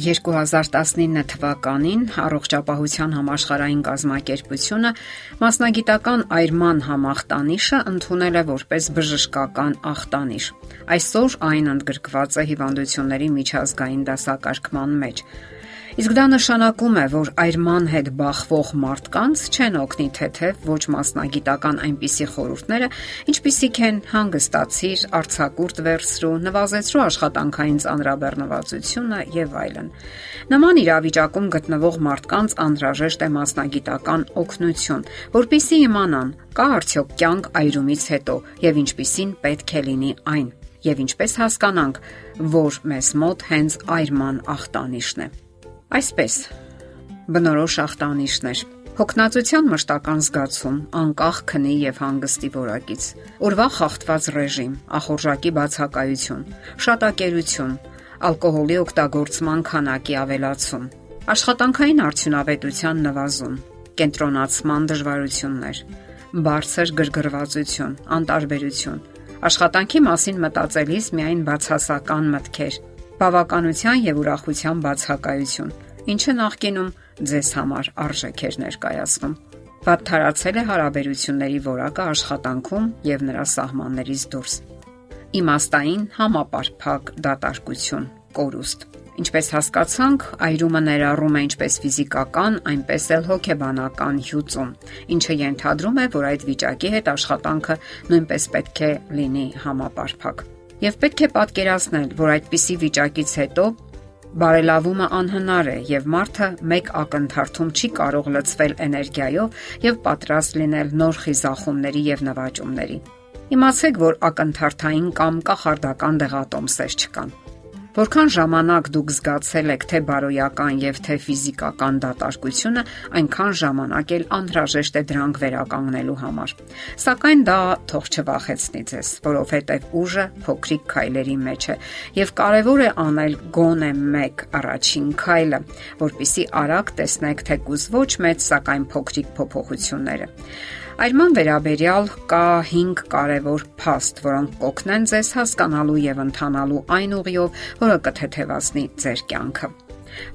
2019 թվականին առողջապահության համաշխարհային կազմակերպությունը մասնագիտական այրման համախտանիշը ընդունել է որպես բժշկական ախտանիշ։ Այսօր այն ընդգրկված է հիվանդությունների միջազգային դասակարգման մեջ։ Իսկ դա նշանակում է, որ այրման հետ բախվող մարդկանց չեն օգնի թեթև ոչ մասնագիտական այնպիսի խորհուրդները, ինչպիսիք են հանգստացիր, արցակուրտ վերցրու, նվազեցրու աշխատանքային ծանրաբեռնվածությունը եւ այլն։ Նման իրավիճակում գտնվող մարդկանց անհրաժեշտ է մասնագիտական օգնություն, որpիսի իմանան կա արդյոք կյանք այրումից հետո եւ ինչպիսին պետք է լինի այն եւ ինչպես հասկանանք, որ մեզ մոտ հենց այրման ախտանիշն է։ Այսպես բնորոշ ախտանիշներ Հոգնածության մշտական զգացում, անկախ քնի եւ հանգստի որակից, օրվա խախտված ռեժիմ, ախորժակի բացակայություն, շատակերություն, ալկոհոլի օգտագործման քանակի ավելացում, աշխատանքային արդյունավետության նվազում, կենտրոնացման դժվարություններ, բարձր գրգռվածություն, անտարբերություն, աշխատանքի մասին մտածելիս միայն բացասական մտքեր, բավականության եւ ուրախության բացակայություն, ինչը նախկինում ձեզ համար արժեք էր ներկայացնում։ Վատթարացել է հարաբերությունների որակը աշխատանքում եւ նրա սահմաններից դուրս։ Իմաստային համապարփակ դատարկություն, կորուստ։ Ինչպես հասկացանք, այրումը ներառում է ինչպես ֆիզիկական, այնպես էլ հոգեբանական հյուծում, ինչը ենթադրում է, որ այդ վիճակի հետ աշխատանքը նույնպես պետք է լինի համապարփակ։ Եվ պետք է պատկերացնել, որ այդպիսի վիճակից հետո բարելավումը անհնար է եւ մարդը մեկ ակնթարթում չի կարող լցվել էներգիայով եւ պատրաստ լինել նոր խիզախումների եւ նվաճումների։ Իմացեք, որ ակնթարթային կամ կախարդական դեղատոմսեր չկան։ Որքան ժամանակ դուք զգացել եք թե բարոյական եւ թե ֆիզիկական դատարկությունը, այնքան ժամանակ էլ անհրաժեշտ է դրանք վերականգնելու համար։ Սակայն դա թող չվախեցնի ձեզ, որովհետեւ ուժը փոքրիկ քայլերի մեջ է եւ կարեւոր է անել գոնե մեկ առաջին քայլը, որpիսի արագ տեսնեք թեկուզ ոչ մեծ, սակայն փոքրիկ փոփոխությունները։ Այրման վերաբերյալ կա 5 կարևոր փաստ, որոնք կօգնեն ձեզ հասկանալու եւ ընթանալու այն ուղիով, որը կթեթևացնի ձեր կյանքը։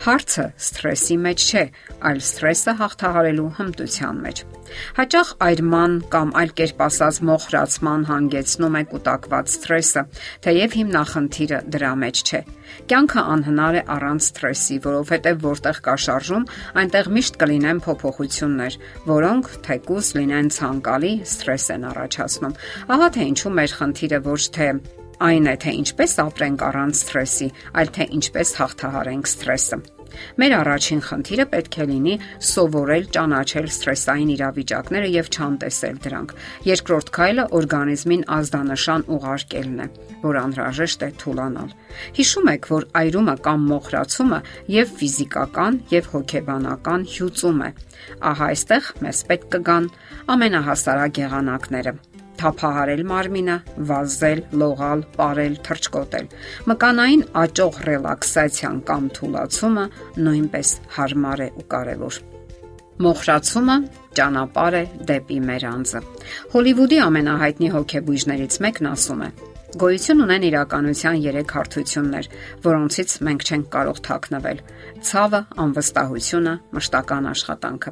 Հարցը սթրեսի մեջ չէ, այլ սթրեսը հաղթահարելու հմտության մեջ։ Հաճախ այրման կամ այլ կերպ ասած մոխրացման հանգեցնում է կൂട്ടակված սթրեսը, թեև հիմնախնդիրը դրա մեջ չէ։ Կյանքը անհնար է առանց սթրեսի, որովհետև որտեղ կա շարժում, այնտեղ միշտ կլինեն փոփոխություններ, որոնք թեկուզ լինեն ցանկալի սթրես են առաջացնում։ Ահա թե ինչու մեր խնդիրը ոչ թե այն է, թե ինչպես ապրենք առանց սթրեսի, այլ թե ինչպես հաղթահարենք սթրեսը։ Մեր առաջին խնդիրը պետք է լինի սովորել ճանաչել սթրեսային իրավիճակները եւ չանտեսել դրանք։ Երկրորդ քայլը օրգանիզմին ազդանշան ուղարկելն է, որ անհրաժեշտ է թուլանալ։ Հիշում եք, որ այրումը կամ մոխրացումը եւ ֆիզիկական եւ հոգեբանական հյուծում է։ Ահա այստեղ մեզ պետք կգան ամենահասարակ եղանակները թափահարել մարմինը, վազել, լողալ, ապարել, թրջկոտել։ Մկանային աճող ռելաքսացիան կամ թուլացումը նույնպես հարմար է ու կարևոր։ Մոխրացումը ճանապարհ է դեպի մեր անձը։ Հոլիվուդի ամենահայտնի հոգեբույժներից մեկն ասում է. Գոյություն ունեն իրականության 3 հարթություններ, որոնցից մենք չենք կարող թաքնվել՝ ցավը, անվստահությունը, մշտական աշխատանքը։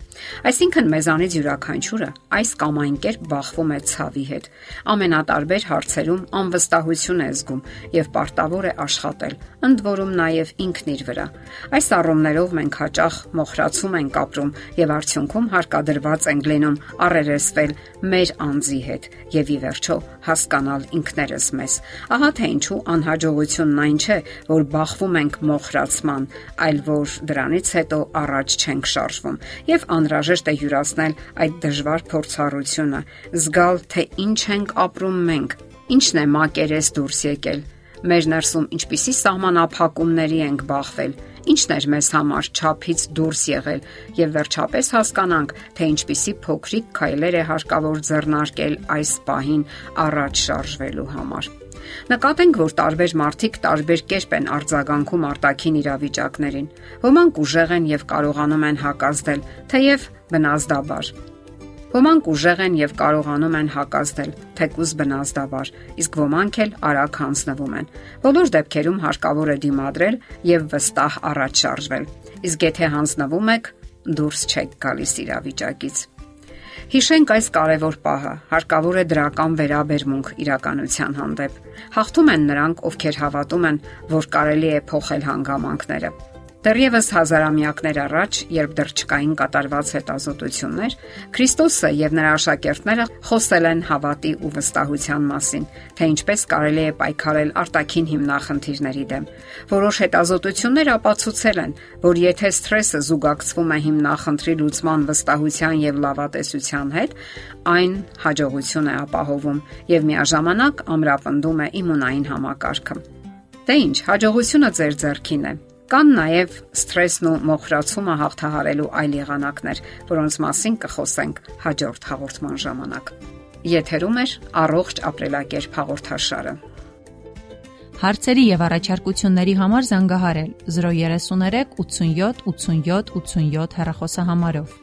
Այսինքն մեզանից յուրաքանչյուրը այս կամ այն կերպ բախվում է ցավի հետ։ Ամենատարբեր հարցերում անվստահություն է զգում եւ պարտավոր է աշխատել, ընդ որում նաեւ ինքն իր վրա։ Այս առումներով մենք հաճախ մոխրացում ենք ապրում եւ արդյունքում հարկադրված ենք լինում առերեսվել մեր անձի հետ եւ ի վերջո հասկանալ ինքներս մեզ մեզ։ Ահա թե ինչու անհաջողությունն այն չէ, որ բախվում ենք մոխրացման, այլ որ դրանից հետո առաջ չենք շարժվում եւ անհրաժեշտ է յուրացնել այդ դժվար փորձառությունը, զգալ թե ինչ ենք ապրում մենք, ինչն է մակերես դուրս եկել մեր ներսում ինչպիսի սահմանափակումների ենք բախվել, ինչն էր մեզ համար ճափից դուրս եղել եւ վերջապես հասկանանք, թե ինչպիսի փոքրիկ քայլեր է հարկավոր ձեռնարկել այս պահին առաջ շարժվելու համար։ Նկատենք, որ տարբեր մարդիկ տարբեր կերպ են արձագանքում արտաքին իրավիճակներին։ Ոմանք ուժեղ են եւ կարողանում են հակազդել, թեև բնազդաբար։ Ոմանք ուժեղ են եւ կարողանում են հակազդել, թեկուզ բնազդաբար, իսկ ոմանք էլ արագ հանձնվում են։ Բոլոր դեպքերում հարկավոր է դիմադրել եւ վստահ առաջ շարժվել։ Իսկ եթե հանձնվում եք, դուրս չեք գալիս իրավիճակից։ Հիշենք այս կարևոր պահը։ Հարկավոր է դրական վերաբերմունք իրականության հանդեպ։ Հաղթում են նրանք, ովքեր հավատում են, որ կարելի է փոխել հանգամանքները։ Դեռևս հազարամյակներ առաջ, երբ դեռ չկային կատարված հետազոտություններ, Քրիստոսը եւ նրա աշակերտները խոսել են հավատի ու վստահության մասին, թե ինչպես կարելի է պայքարել արտաքին հիմնախնդիրների դեմ։ Որոշ հետազոտություններ ապացուցել են, որ եթե սթրեսը զուգակցվում է հիմնախնդրի լուծման վստահության եւ լավատեսության հետ, այն հաջողություն է ապահովում եւ միաժամանակ ամրապնդում է իմունային համակարգը։ Դե ինչ, հաջողությունը ձեր ձեռքին է։ Կան նաև սթրեսն ու մոխրացումը հաղթահարելու այլ եղանակներ, որոնց մասին կխոսենք հաջորդ հաղորդման ժամանակ։ Եթերում է առողջ ապրելակերպ հաղորդաշարը։ Հարցերի եւ առաջարկությունների համար զանգահարել 033 87 87 87 հեռախոսահամարով։